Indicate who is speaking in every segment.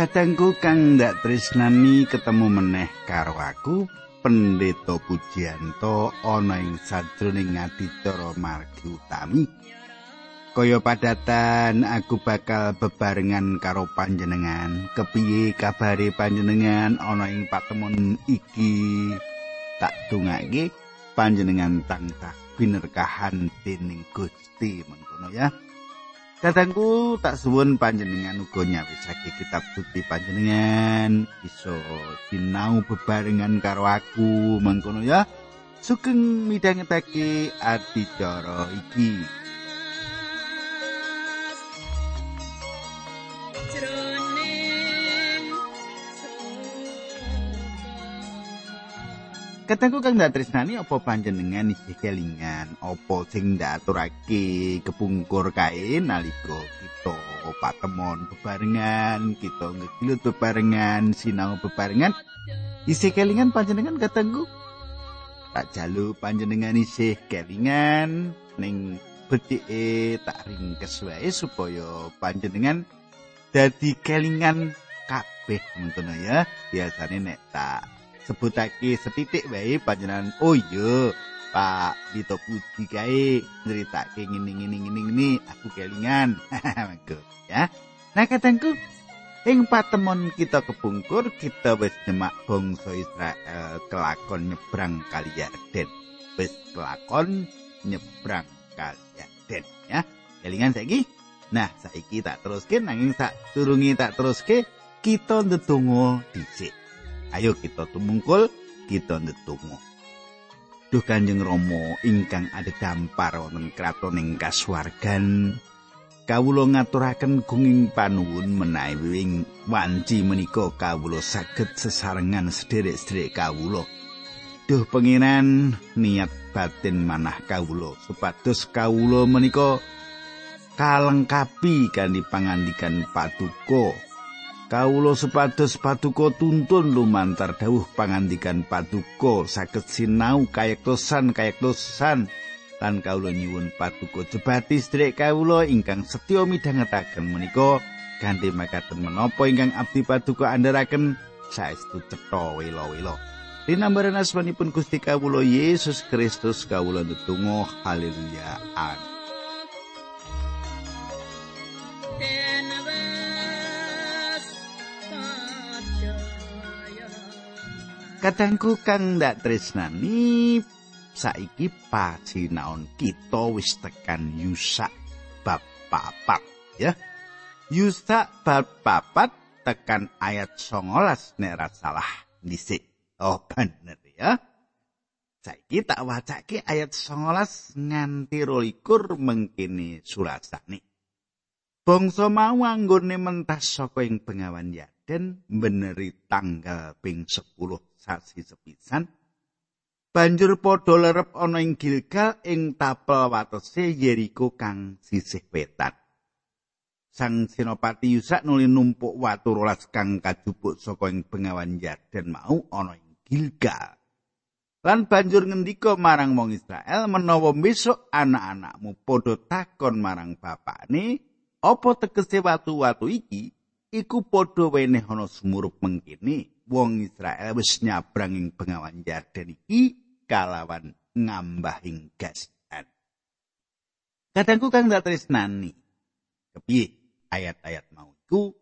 Speaker 1: Kadangku kang ndak tresnani ketemu meneh karo aku Pendeta Pujianto ana ing sajroning adicara margi utami. Kaya padatan aku bakal bebarengan karo panjenengan. Kepiye kabare panjenengan ana ing patemon iki? Tak dongake panjenengan tansah binerkahan dening Gusti mengkono ya. Kadangku tak suwun panjenengan uga nyawisake kitab suci panjenengan iso sinau bebarengan karo aku mangkono ya. Sugeng midhangetake adicara iki. Kataku kang ndak tresnani apa panjenengan iki kelingan? Apa sing ndak aturake kepungkur kae nalika kita patemon bebarengan kita ngegilut bebarengan sinau bebarengan? Isih kelingan panjenengan kataku tak jalu panjenengan isih kelingan ning betike tak ringkes wae supaya panjenengan dadi kelingan kabeh ngono ya. Biasane nek tak sebutake setitik wae panjenengan. Oh iya Pak Dito Puji kae nyeritake ngene ngene ngene ngene aku kelingan. Ya. Nah katengku ing patemon kita kepungkur kita wis nyemak bangsa Israel kelakon nyebrang kali Yarden. Wis kelakon nyebrang kali Yarden ya. Kelingan saiki? Nah saiki tak teruske nanging sak turungi tak teruske kita ndedonga dhisik Ayo kita tumungkul, kita ndedonga. Duh Kanjeng Rama ingkang ada dampar wonten kraton ing kasuwargan. Kawula ngaturaken gunging panuwun menawi ing wanci menika kawula saged sesarengan sederek-sederek kawula. Duh pengiran niat batin manah kawula supados kawula menika kalengkapi kanthi pangandikan paduka Kawula supados paduka tuntun lumantar dawuh pangandikan paduka saged sinau kayektosan kayektosan lan kawula nyuwun paduka jebati sedherek kawula ingkang setya midhangetaken menika ganti makaten menapa ingkang abdi paduka andharaken saestu cetha wela-wela. Dinambaran asmanipun Gusti kawula Yesus Kristus kawula ndedonga haleluya amin. Kadangku kang ndak tresnani saiki pasinaon kita wis tekan Yusa bab papat ya. Yusa bab papat tekan ayat 19 nek salah dhisik. Oh bener ya. Saiki tak wacake ayat 19 nganti 22 mengkini surasane. Bangsa mau anggone mentas saka ing bengawan Yaden beneri tanggal ping 10 sasi sepisan. Banjur padha lerep ana ing Gilgal ing tapel watese Yeriko kang sisih wetan. Sang Senopati Yusak nuli numpuk watu rolas kang kajupuk saka ing bengawan Yarden mau ana ing Gilgal. Lan banjur ngendika marang wong Israel menawa besok anak-anakmu padha takon marang bapakne apa tegese watu-watu iki iku padha weneh ana sumurup mengkene wong Israel wis nyabrang ing bengawan Yarden iki kalawan ngambahing gasan. Kadangku kang dak tresnani. Kepiye ayat-ayat mau iku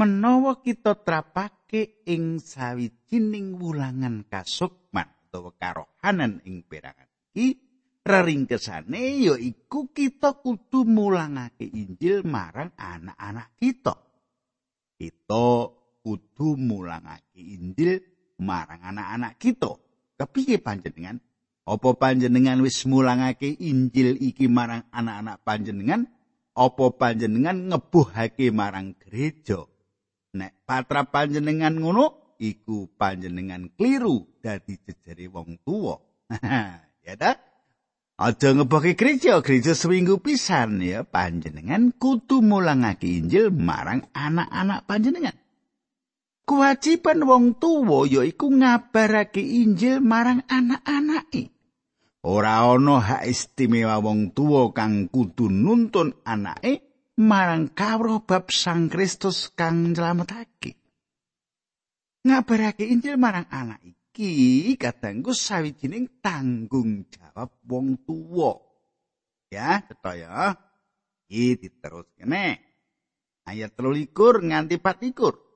Speaker 1: menawa kita trapake ing sawijining wulangan kasukman utawa karohanan ing perangan iki reringkesane ya iku kita kudu mulangake Injil marang anak-anak kita. Kita kudu mulangake Injil marang anak-anak kita. Kepiye panjenengan? Apa panjenengan wis mulangake Injil iki marang anak-anak panjenengan? Apa panjenengan ngebuhake marang gereja? Nek patra panjenengan ngono, iku panjenengan kliru dadi jejere wong tuwa. ya ta? Aja ngebuhake gereja, gereja seminggu pisan ya panjenengan kudu mulangake Injil marang anak-anak panjenengan. Kewajiban wong tuwa yaiku ngabarake Injil marang anak-anake. Ora ana hak istimewa wong tuwa kang kudu nuntun anake marang kawruh bab Sang Kristus kang nyelametake. Ngabarake Injil marang anak iki kadangku sawijining tanggung jawab wong tuwa. Ya, cetha Iki diterus kene. Ayat 13 nganti 14.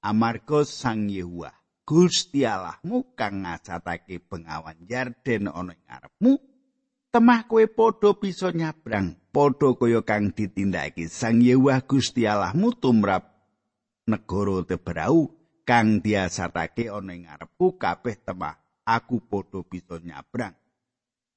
Speaker 1: Amarga Sang Yehuwa Gusti Allahmu kang ngajatake bengawan Yarden ana ing ngarepmu, temah kowe padha bisa nyabrang padha kaya kang ditindakake Sang Yehuwa Gusti Allahmu tumrap negara Tebrau kang diasatake ana ing ngarepku kabeh temah aku padha bisa nyabrang.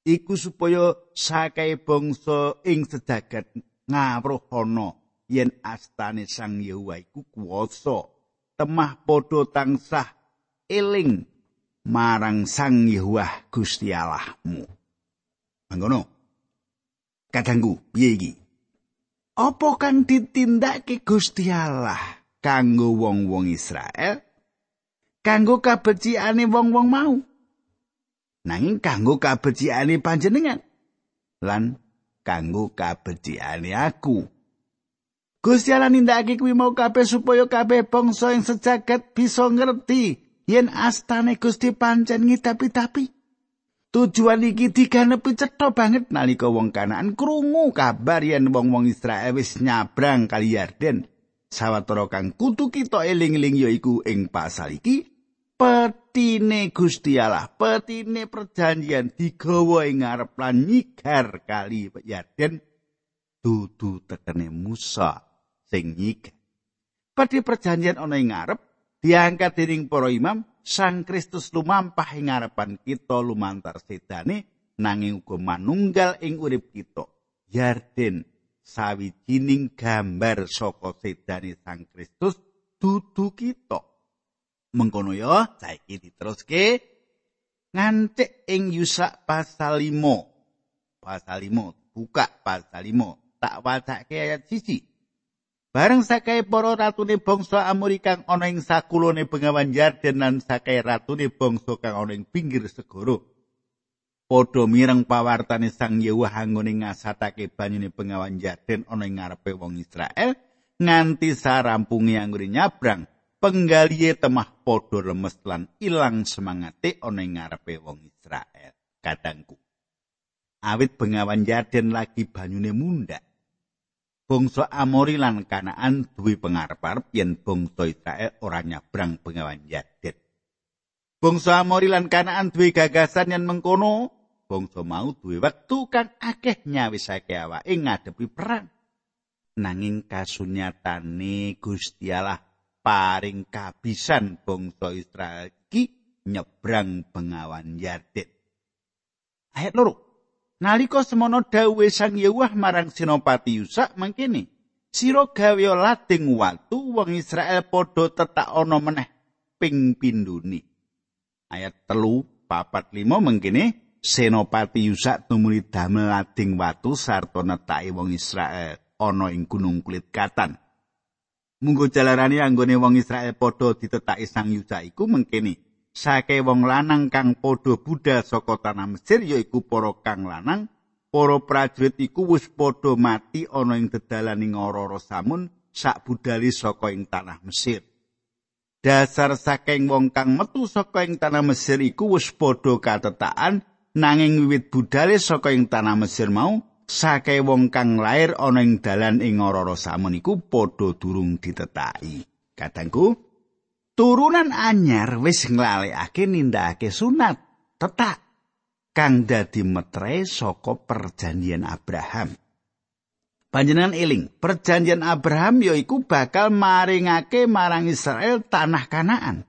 Speaker 1: Iku supaya sakae bangsa ing sejagat ngawruh ana yen astane Sang Yehuwa iku kuwasa. Temah padha tansah eling marang Sang Yehuwa Gusti Allahmu. Mangkono kadangku piye iki? Apa kang ditindakake Gusti Allah kanggo wong-wong Israel kanggo kabeciane wong-wong mau. Nanging kanggo kabeciane panjenengan lan kanggo kabeciane aku. Gusti Allah nindakake kuwi mau kabeh supaya kabeh bangsa ing sejagat bisa ngerti yen astane Gusti pancen ngitapi-tapi Tujuan iki diganepi cetha banget nalika wong Kanaan krungu kabar yen wong-wong Israel wis nyabrang kali Yarden. Sawetara kang kudu kita eling-eling yaiku ing pasal iki petine Gusti Allah, petine perjanjian digawa ing ngarep lan nyigar kali Yarden dudu tekene Musa sing nyigar. Pati perjanjian ana ing ngarep diangkat dening para imam Sang Kristus lumampah ing ngarepan kita lumantar sedane nanging uga manunggal ing urip kita. Yarden sawijining gambar saka sedane Sang Kristus dudu kita. Mengkono ya, saiki diteruske ngancik ing Yusak pasal 5. Pasal 5 buka pasal 5 tak wacake ayat siji. Bareng sakai para ratune bangsa Amori kang ana ing sakulone Bengawan Yarden lan sakai ratune bangsa kang ana ing pinggir segara. Padha mireng pawartane Sang Yehuwa anggone ngasatake banyune Bengawan Yarden ana ing ngarepe wong Israel nganti sarampunge anggone nyabrang. Penggalihe temah padha lemes lan ilang semangate ana ing ngarepe wong Israel. Kadangku. Awit Bengawan Yarden lagi banyune mundhak. bangsa Amori lan Kanaan duwe pengarep-arep yen bangsa Israel ora nyabrang bengawan Yadet. Bangsa Amori lan Kanaan duwe gagasan yen mengkono, bangsa mau duwe wektu kang akeh nyawisake awake ngadepi perang. Nanging kasunyatane Gusti Allah paring kabisan bangsa Israel iki nyebrang bengawan Yadet. Ayat loro. Nalika semono dawuhe Sang Yehuwah marang Sinopati Yusak mangkene, sira gawe lading watu wong Israel padha tetak ana meneh ping pinduni. Ayat telu papat lima mangkene Senopati Yusak tumuli damel lading watu sarta netaki wong Israel ana ing gunung kulit katan. Munggo jalarane anggone wong Israel padha ditetaki Sang Yusak iku mangkene sake wong lanang kang padha budal saka tanah Mesir yaiku para kang lanang para prajurit iku wis padha mati ana ing dedalaning ora-ora samun sak budali saka ing tanah Mesir dasar saking wong kang metu saka ing tanah Mesir iku wis padha katetakan nanging wiwit budale saka ing tanah Mesir mau sake wong kang lair ana ing dalan ing ora-ora samun iku padha durung ditetaki kadangku turunan anyar wis nglalekake nindakake sunat tetak kang dadi metre saka perjanjian Abraham. Panjenengan eling, perjanjian Abraham yaiku bakal maringake marang Israel tanah Kanaan.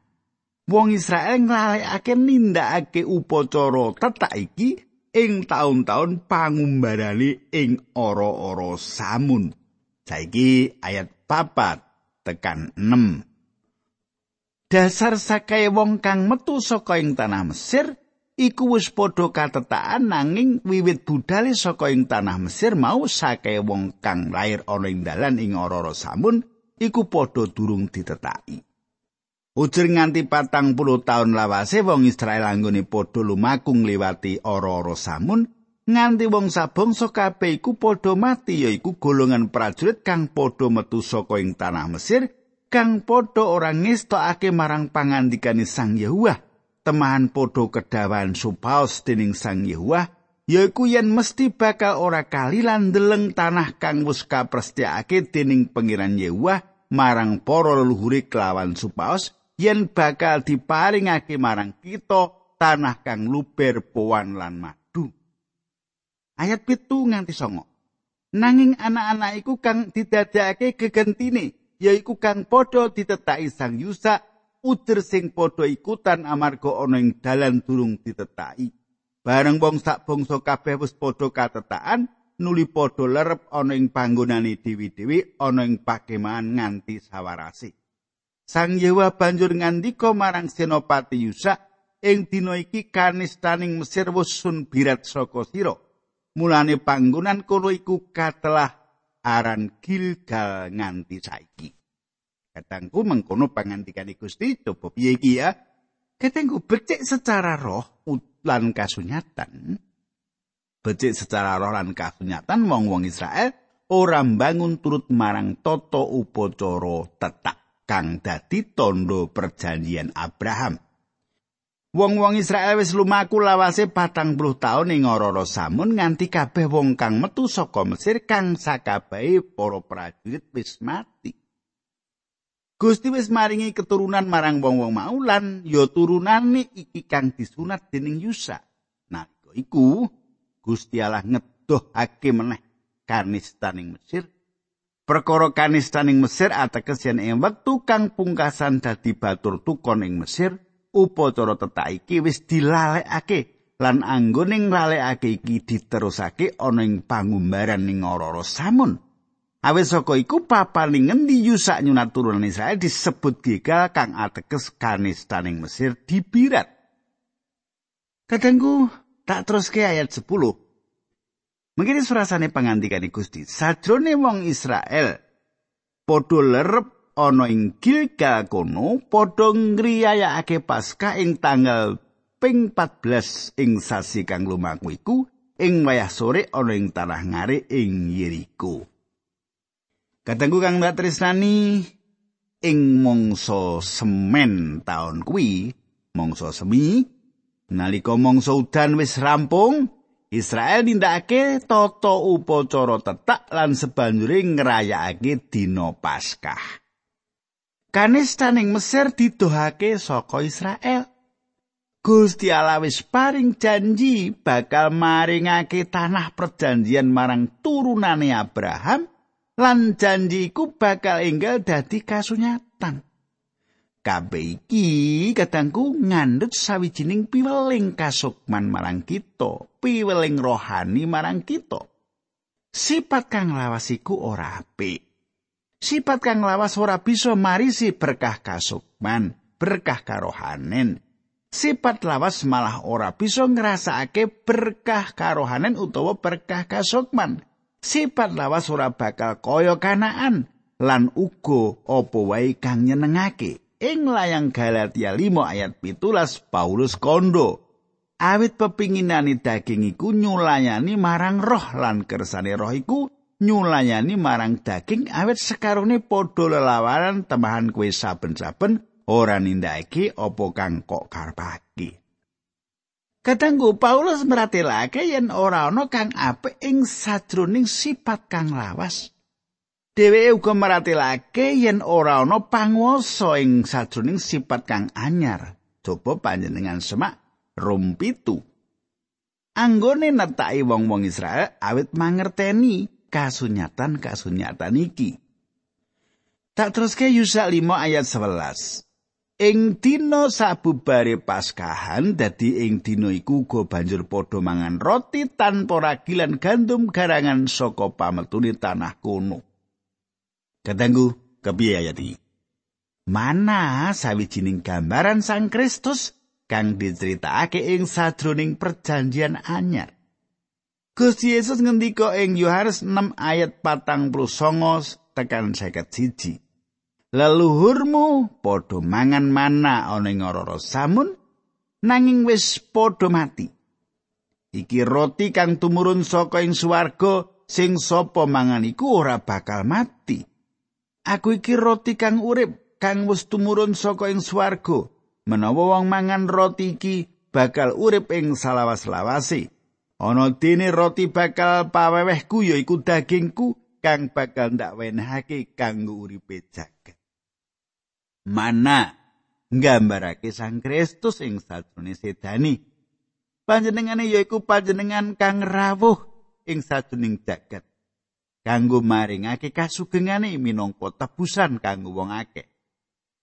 Speaker 1: Wong Israel nglalekake nindakake upacara tetak iki ing taun-taun pangumbarane ing ora-ora samun. Saiki ayat papat tekan 6. dasar sakae wong kang metu saka ing tanah Mesir iku wis padha katetakan nanging wiwit budale saka ing tanah Mesir mau sakae wong kang lair ana ing dalan ing ora samun iku padha durung ditetaki. Ujur nganti patang puluh tahun lawase wong Israel anggone padha lumakung liwati ora-ora samun nganti wong sabangsa kabeh iku padha mati yaiku golongan prajurit kang padha metu saka ing tanah Mesir kang padha ora ngestokake marang pangandikane Sang Yahuwah temahan padha kedawan supaos dening Sang Yahuwah yaiku yen mesti bakal ora kali deleng tanah kang wis kaprestiyake dening pangeran Yahuwah marang para leluhure kelawan supaos yen bakal diparingake marang kita tanah kang luber powan lan madu ayat pitu nganti songo. Nanging anak-anak iku kang didadekake gegentine, yaiku kang padha ditetaki sang Yusa, uder sing padha ikutan amarga ana ing dalan durung ditetaki. Bareng wong sak bangsa kabeh wis padha katetakan, nuli padha lerep ana ing panggonane dewi-dewi ana ing pakemahan nganti sawarase. Sang Yewa banjur ngandika marang Senopati Yusa, ing dina iki kanistaning Mesir wis sun birat saka sira. mulane panggonan kono iku katelah aran Gilgal nganti saiki. Katangku mengkono pangandikane Gusti coba piye iki ya? Katangku becik secara roh lan kasunyatan. Becik secara roh lan kasunyatan wong-wong Israel ora bangun turut marang toto upacara tetak kang dadi tondo perjanjian Abraham. Wong-wong Israel wis lumaku lawase patang puluh taun ing Ororo Samun nganti kabeh wong kang metu saka Mesir kang sakabehe para prajurit wis mati. Gusti wis maringi keturunan marang wong-wong mau lan ya turunane iki kang disunat dening Yusa. Nah, iku Gusti Allah ngedohake meneh kanistaning Mesir. Perkara kanistaning Mesir ateges yen ing wektu kang pungkasan dadi batur tukon ing Mesir, upacara tetak iki wis dilalekake lan anggone nglalekake iki diterusake ana ing pangumbaran ning ora samun. Awit saka iku papaning ngendi yusak nyunat turunan Israel disebut Gigal kang ateges kanistaning Mesir dibirat. Kadangku tak terus ke ayat 10. Mengkini surasane pangantikan Gusti, sajrone wong Israel padha lerep ana ing Gilgal kono padha ngriyayakake Paskah ing tanggal ping 14 ing sasi kang lumaku iku ing wayah sore ana ing tanah ngare ing Yeriko. Katengku kang mbak Trisnani ing mangsa semen taun kuwi, mangsa semi nalika mangsa udan wis rampung, Israel nindakake tata upacara tetak lan sebanjure ngrayakake dina Paskah. kanistaning Mesir didohake saka Israel. Gusti Allah wis paring janji bakal maringake tanah perjanjian marang turunane Abraham lan janji iku bakal enggal dadi kasunyatan. Kabeh iki kadangku ngandhut sawijining piweling kasukman marang kita, piweling rohani marang kita. Sipat kang lawas iku ora apik. Sipat kang lawas ora bisa marisi berkah kasukman, berkah karohanen. Sipat lawas malah ora bisa ngrasakake berkah karohanen utawa berkah kasukman. Sipat lawas ora bakal kaya kanaan lan uga apa wae kang nyenengake. Ing layang Galatia 5 ayat pitulas Paulus kondo. Awit pepinginani daging iku nyulayani marang roh lan kersane roh iku nyulayani marang daging awet sekarone padha lelawanan temahan kue saben-saben ora nindakake apa kang kok karepake. Katanggu Paulus meratelake yen ora ana kang apik ing sajroning sifat kang lawas. Dheweke uga meratelake yen ora ana panguwasa ing sajroning sifat kang anyar. Coba panjenengan semak rum pitu. Anggone netaki wong-wong Israel awit mangerteni kasunyatan-kasunyatan iki. Tak teruske Yusa 5 ayat 11. Ing dina sabubare Paskahan dadi ing dina iku uga banjur padha mangan roti tanpa ragilan gandum garangan saka pametune tanah kono. Kadangku kepiye ayat iki? Mana sawijining gambaran Sang Kristus kang diceritakake ing sadroning perjanjian anyar. Gusti Yesus ngendika ing Yohanes 6 ayat 49 tekan 51. Leluhurmu padha mangan mana ana ing ora samun nanging wis padha mati. Iki roti kang tumurun saka ing swarga sing sapa mangan iku ora bakal mati. Aku iki roti kang urip kang wis tumurun saka ing swarga. Menawa wong mangan roti iki bakal urip ing salawas-lawase. Ana dene roti bakal pawewehku yaiku dagingku kang bakal ndak wenehake kanggo uripe jagat. Mana nggambarake Sang Kristus ing sajroning sedani. panjenengane yaiku panjenengan kang rawuh ing sajroning jagat kanggo maringake kasugengane minangka tebusan kanggo wong akeh.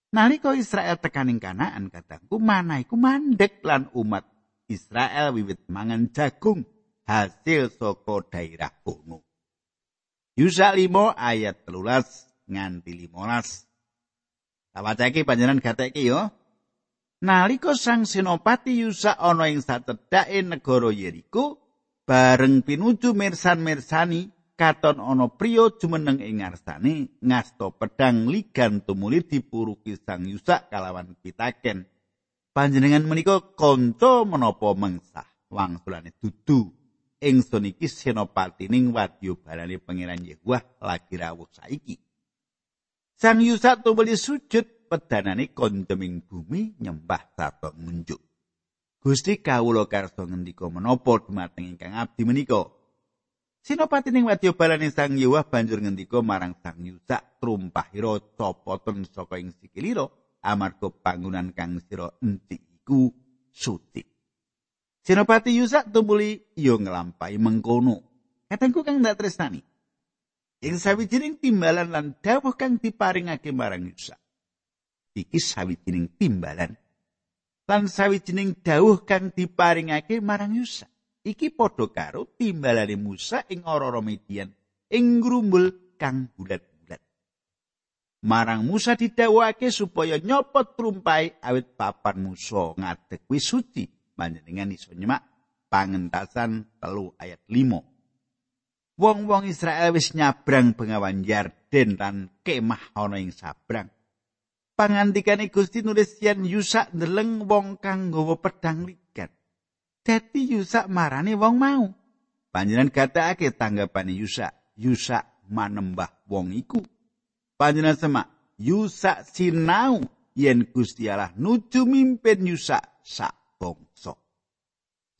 Speaker 1: Nalika Israel tekaning kanaan kataku mana iku mandek lan umat Israel wiwit mangan jagung hasil saka daerah kono. Yusa 5 ayat 13 nganti 15 Tawacake panjenengan gateke yo. Nalika Sang Senopati Yusa ana ing satedhake negara Yeriko, bareng pinuju mirsan-mirsani katon ana priya jumeneng ing ngarsane ngasta pedang ligan tumuli dipuruki Sang Yusa kalawan pitaken. Panjenengan menika kanca menapa mengsah wangsulane dudu ingsun iki senopati ning wadya balane pangeran Yehuwa lagi rawuh saiki. Sang Yusa tumuli sujud pedanane kondeming bumi nyembah sarta ngunjuk. Gusti kawula karsa ngendika menapa dumateng ingkang abdi menika? Sinopati ning wadya balane Sang Yewah banjur ngendika marang Sang Yusa trumpahira copoten saka ing sikilira amarga panggonan kang sira enti iku suci. Sinopati Yusa tumuli yo nglampahi mengkono. Katengku kang ndak tresnani. Ing sawijining timbalan lan dawuh kang diparingake marang Yusa. iki sawijining timbalan lan sawijining dawuh kang diparingake marang Yusa. Iki padha karo timbalane Musa ing ora-ora Midian ing grumbul kang bulat-bulat. Marang Musa didhawuhake supaya nyopot trumpai awit papan Musa ngadeg wis suci. Panjenengan iso nyemak pangentasan telu ayat 5. Wong-wong Israel wis nyabrang bengawan Yarden lan kemah ana ing sabrang. pangandikane Gusti nulis yen Yusa ndeleng wong kang nggawa pedang. Dadi Yusa marani wong mau. Panjenengan gatekake tanggapane Yusa. Yusa manembah wong iku. Panjenengan semak, Yusa sinau yen Gusti Allah nuju mimpin Yusa sak bangsa.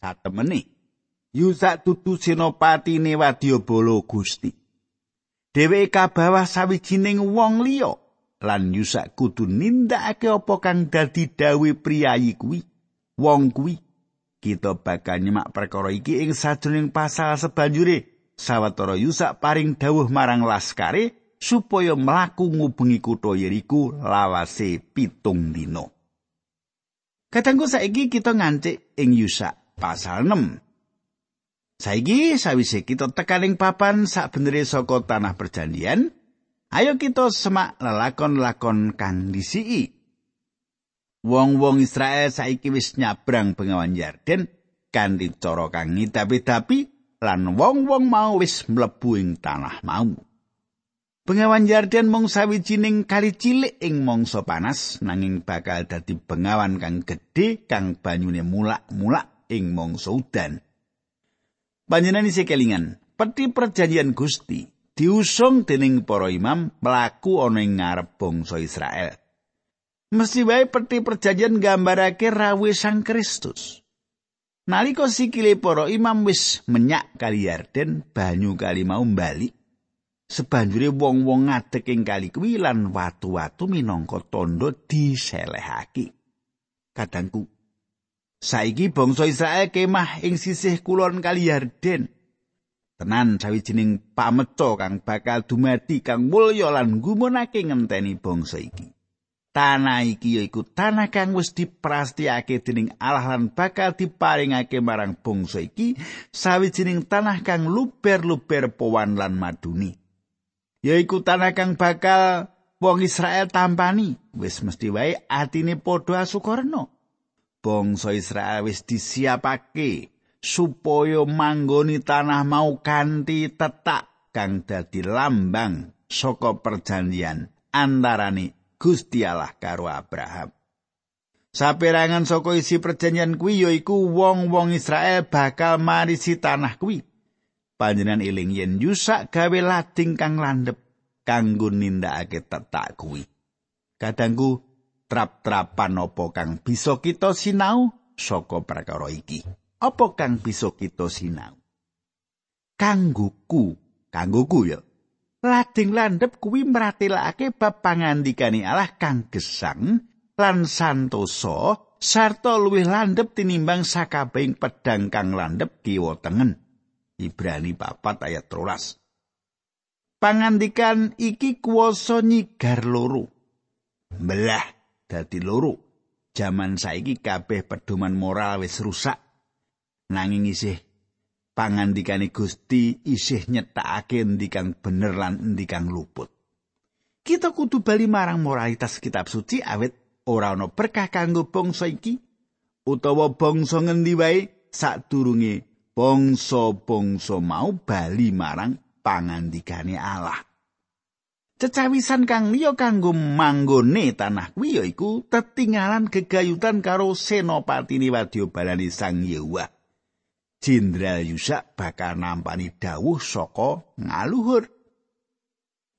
Speaker 1: Satemene Yusa tutu senopati ne wadyabala Gusti. Dheweke kabawah sawijining wong liya lan Yusa kudu nindakake apa kang dadi dawe priyayi kuwi wong kuwi kita bakal nyemak perkara iki ing sajroning pasal sebanjure. Sawetara Yusa paring dawuh marang laskare supaya mlaku ngubengi kutha Yeriko lawase pitung dino Katanggu saiki kita ngancik ing Yusa pasal 6 Saiki sawise kita tekaning papan sak saka tanah perjanjian, Ayo kita semak lelakon-lakon kang disiki. Wong-wong Israel saiki wis nyabrang bengawan Yarden kanthi cara kang ngidapi-dapi lan wong-wong mau wis mlebu ing tanah mau. Bengawan Yarden mung sawijining kali cilik ing mangsa panas nanging bakal dadi bengawan kang gedhe kang banyune mulak-mulak ing mangsa udan. Panjenengan isi kelingan, peti perjanjian Gusti diusung dening para imam mlaku ana ing ngarep bangsa Israel. Mesti wae peti perjanjian gambarake rawuh Sang Kristus. Nalika sikile para imam wis menyak kali Yarden, banyu kali mau bali. Sebanjure wong-wong ngadeg ing kali kuwi lan watu-watu minangka tandha diselehake. Kadangku saiki bangsa Israel kemah ing sisih kulon kali Yarden. tenan sawijining pameco kang bakal dumadi kang mulya lan gumunake ngenteni bangsa iki. Tanah iki yaiku tanah kang wis diprastiyake dening Allah lan bakal diparingake marang bangsa iki sawijining tanah kang luber-luber powan lan maduni. Yaiku tanah kang bakal wong Israel tampani, wis mesti wae atine padha asukarna. Bangsa Israel wis disiapake supaya manggoni tanah mau kanthi tetak kang dadi lambang saka perjanjian antarane Gusti Allah karo Abraham. Saperangan saka isi perjanjian kuwi yaiku wong-wong Israel bakal marisi tanah kuwi. Panjenengan eling yen Yusa gawe lading kang landhep kanggo nindakake tetak kuwi. Kadangku trap-trapan apa kang bisa kita sinau saka perkara iki? Apa kang bisa kita sinau? Kangguku, kangguku ya. Lading landhep kuwi mratelake bab pangandikane Allah kang gesang lan santosa sarta luwih landhep tinimbang sakabehing pedang kang landhep kiwa tengen. Ibrani 4 ayat 13. Pangandikan iki kuwasa nyigar loro. Belah dadi loro. Jaman saiki kabeh pedoman moral wis rusak. Nanging isih pangandikane Gusti isih nyetakake endi kang bener lan endi kang luput. Kita kudu bali marang moralitas kitab suci awet ora ana berkah kanggo bangsa iki utawa bangsa ngendi wae sadurunge bangsa-bangsa mau bali marang pangandikane Allah. Cecawisan kang liya kanggo manggone tanah kuwi yaiku tetinggalan gegayutan karo senopati wadya balani Sang Yehuwa. Jenderal Yusak bakal nampani dawuh saka ngaluhur.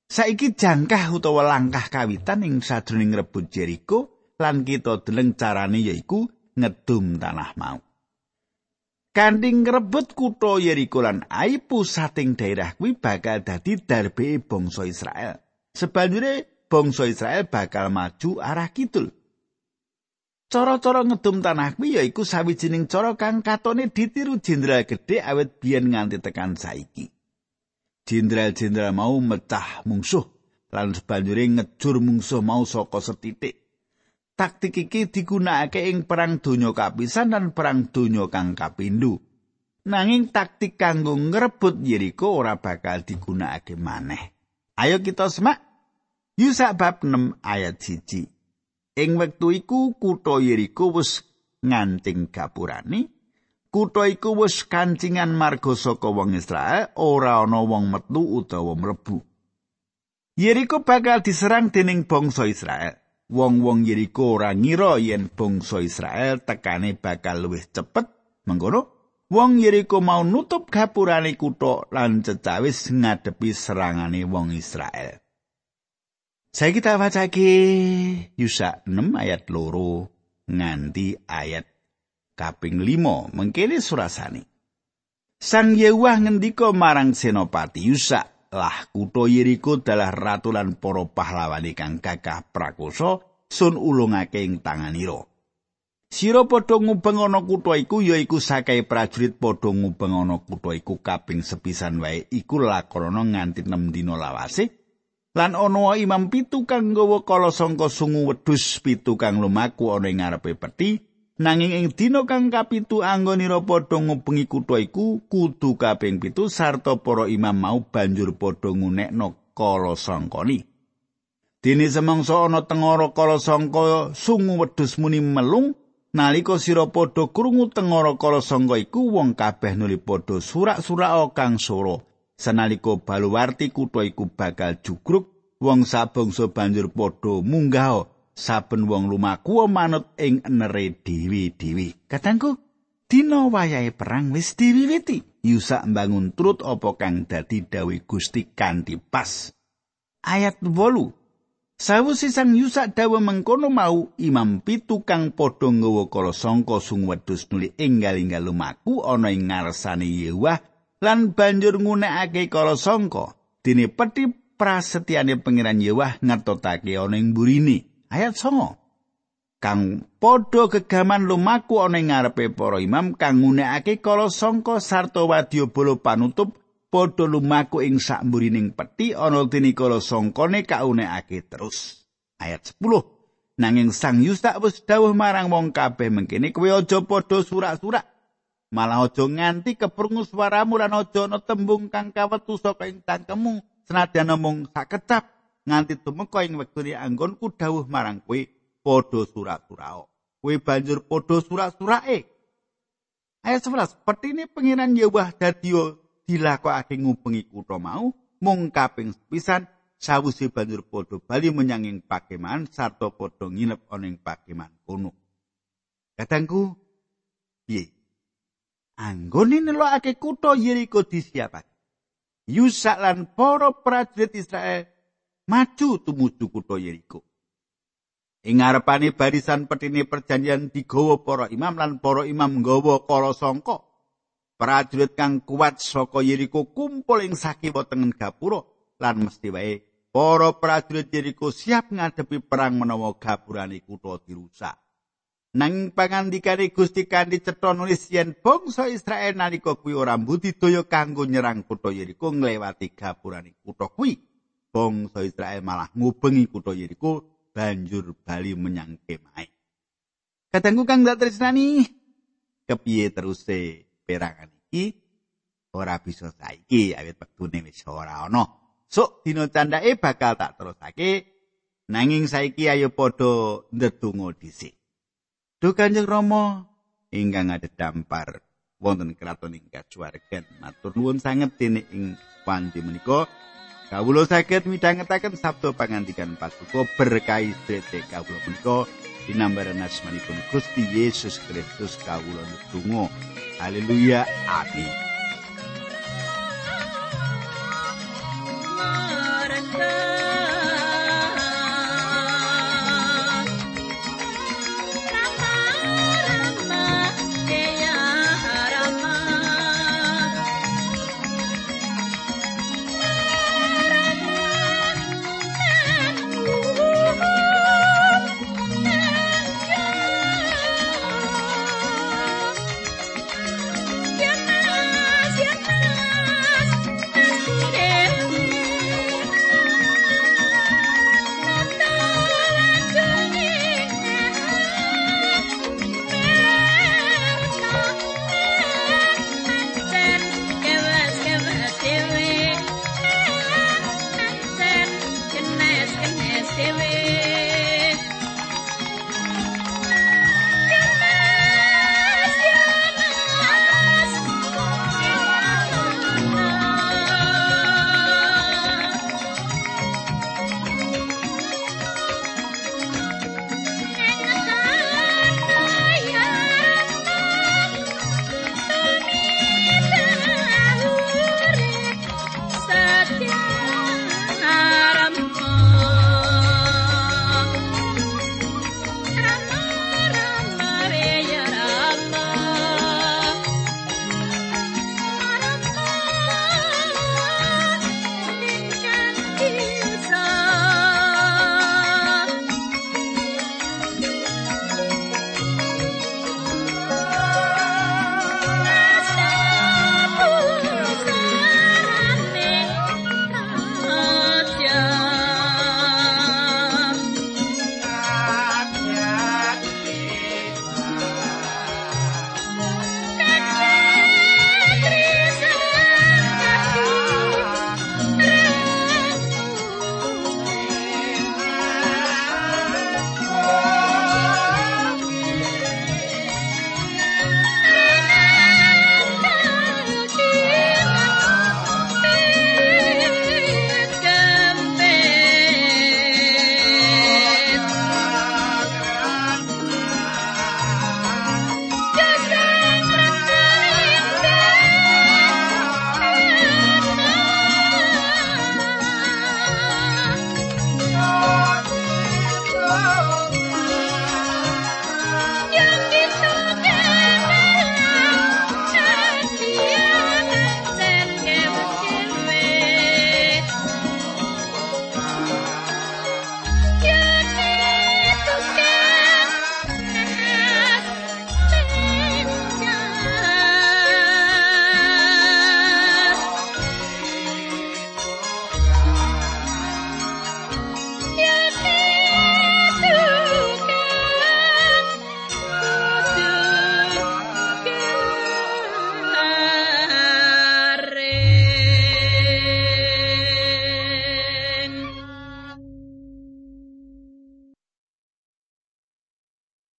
Speaker 1: Saiki jangkah utawa langkah kawitan ing sadroning rebut Jericho lan kita deleng carane yaiku ngedum tanah mau. Kanthi ngrebut kutha Yeriko lan Ai pusating daerah kuwi bakal dadi darbe bangsa Israel. Sebanjure bangsa Israel bakal maju arah kidul. Cara-cara ngedum tanah kuwi yaiku sawijining cara kang katone ditiru jenderal gedhe awet biyen nganti tekan saiki. Jenderal-jenderal mau mecah mungsuh lan sebanjure ngejur mungsuh mau saka setitik. taktik iki digunakake ing perang donya kapisan dan perang donya kang kapindho. Nanging taktik kanggo ngrebut Yeriko ora bakal digunakake maneh. Ayo kita semak Yusa bab 6 ayat 1. Ing wektu iku kutha Yeriko wis nganting gapurani. Kutha iku wis kancingan marga saka wong Israel, ora ana wong metu utawa mlebu. Yeriko bakal diserang dening bangsa Israel. wong-wong Yeriko ora ngira yen bangsa Israel tekane bakal luwih cepet mengkono wong Yeriko mau nutup gapurane kutha lan cecawis ngadepi serangane wong Israel Saya kita wacake Yusa 6 ayat loro nganti ayat kaping 5 mengkene surasane Sang Yewah ngendika marang Senopati Yusa lah kutha Yeriko dalah ratu lan para pahlawan kang gagah prakoso sun ulungake ing tanganira. Sira padha ngubeng ana kutha iku ya iku sakai prajurit padha ngubeng ana kutha iku kaping sepisan wae iku lakonono nganti 6 dina lawase. Lan ana imam pitu kang nggawa kala sangka sungu wedhus pitu kang lumaku ana ing ngarepe peti nanging ing dina kang kapitu anggonira padha ngubengi kutha iku kudu kaping pitu sarta para imam mau banjur padha ngunekno kala sangkani dene semangsa ana tengara kala sangka sungu wedhus muni melung nalika sira padha krungu tengara kala sangka iku wong kabeh nuli padha surak-surak kang soro sanalika baluwarti kutha iku bakal jugruk wong sabangsa banjur padha munggah saben wong lumaku manut ing enere dewi-dewi. Kadangku dina wayahe perang wis diwiwiti. Yusa mbangun trut apa kang dadi dawi Gusti kanthi pas. Ayat 8. Sawusi sang Yusa dawa mengkono mau imam pitu kang padha nggawa kala sangka sung wedhus nuli enggal-enggal lumaku ana ing ngarsane Yewah lan banjur ngunekake kala sangka. Dene peti prasetyane pangeran Yewah ngetotake ana ing burine. ayat songo. Kang padha gegaman lumaku ana ing ngarepe para imam kang ngunekake kala sangka sarta wadya bolo panutup padha lumaku ing sakmburining peti ana dene kala sangkane kaunekake terus. Ayat 10 nanging sang yusta wis dawuh marang wong kabeh mengkene kowe aja padha surak-surak malah aja nganti keprungu swaramu lan aja ana tembung kang kawetu saka ing tangkemu senadyan mung sakecap nganti tumeka ing wektune anggonku dawuh marang kowe padha surat-surao. Kowe banjur padha surat-surake. Ayat 11, petine pengiran Yewah dadio dilakokake ngubengi kutha mau mung kaping sepisan sawise banjur padha bali menyang ing pakeman sarta padha nginep ana ing pakeman kono. Kadangku piye? Anggone nelokake kutha Yeriko disiapake. Yusak lan para prajurit Israel maju tumuju kutha Yeriko. Ing ngarepane barisan petine perjanjian digawa para imam lan para imam nggawa kala sangka. Prajurit kang kuat saka Yeriko kumpul ing sakiwa tengen gapura lan mesti wae para prajurit Yeriko siap ngadepi perang menawa gapurane kutha dirusak. Nang pangandikane Gusti kanthi cetha nulis yen bangsa Israel nalika kuwi ora budidaya kanggo nyerang kutha Yeriko nglewati gapurane kutha kuwi. Bangsa Israel malah ngubengi kutha Yeriko banjur bali menyang kemahe. Kadangku kang dak tresnani kepiye teruse perangan iki ora bisa saiki awit wektune wis ora ana. Sok dina candake bakal tak terusake nanging saiki ayo padha ndedonga dhisik. Duh Kanjeng Rama. Ingkang ada dampar. Wonten kraton ing kacuwargen matur nuwun sanget dene ing panti menika. Kawula saged midhangetaken sabda pangandikan patuko berkah istri kawula menika. Dinambaran asmanipun Gusti Yesus Kristus kawula nutunggo haleluya. Amin.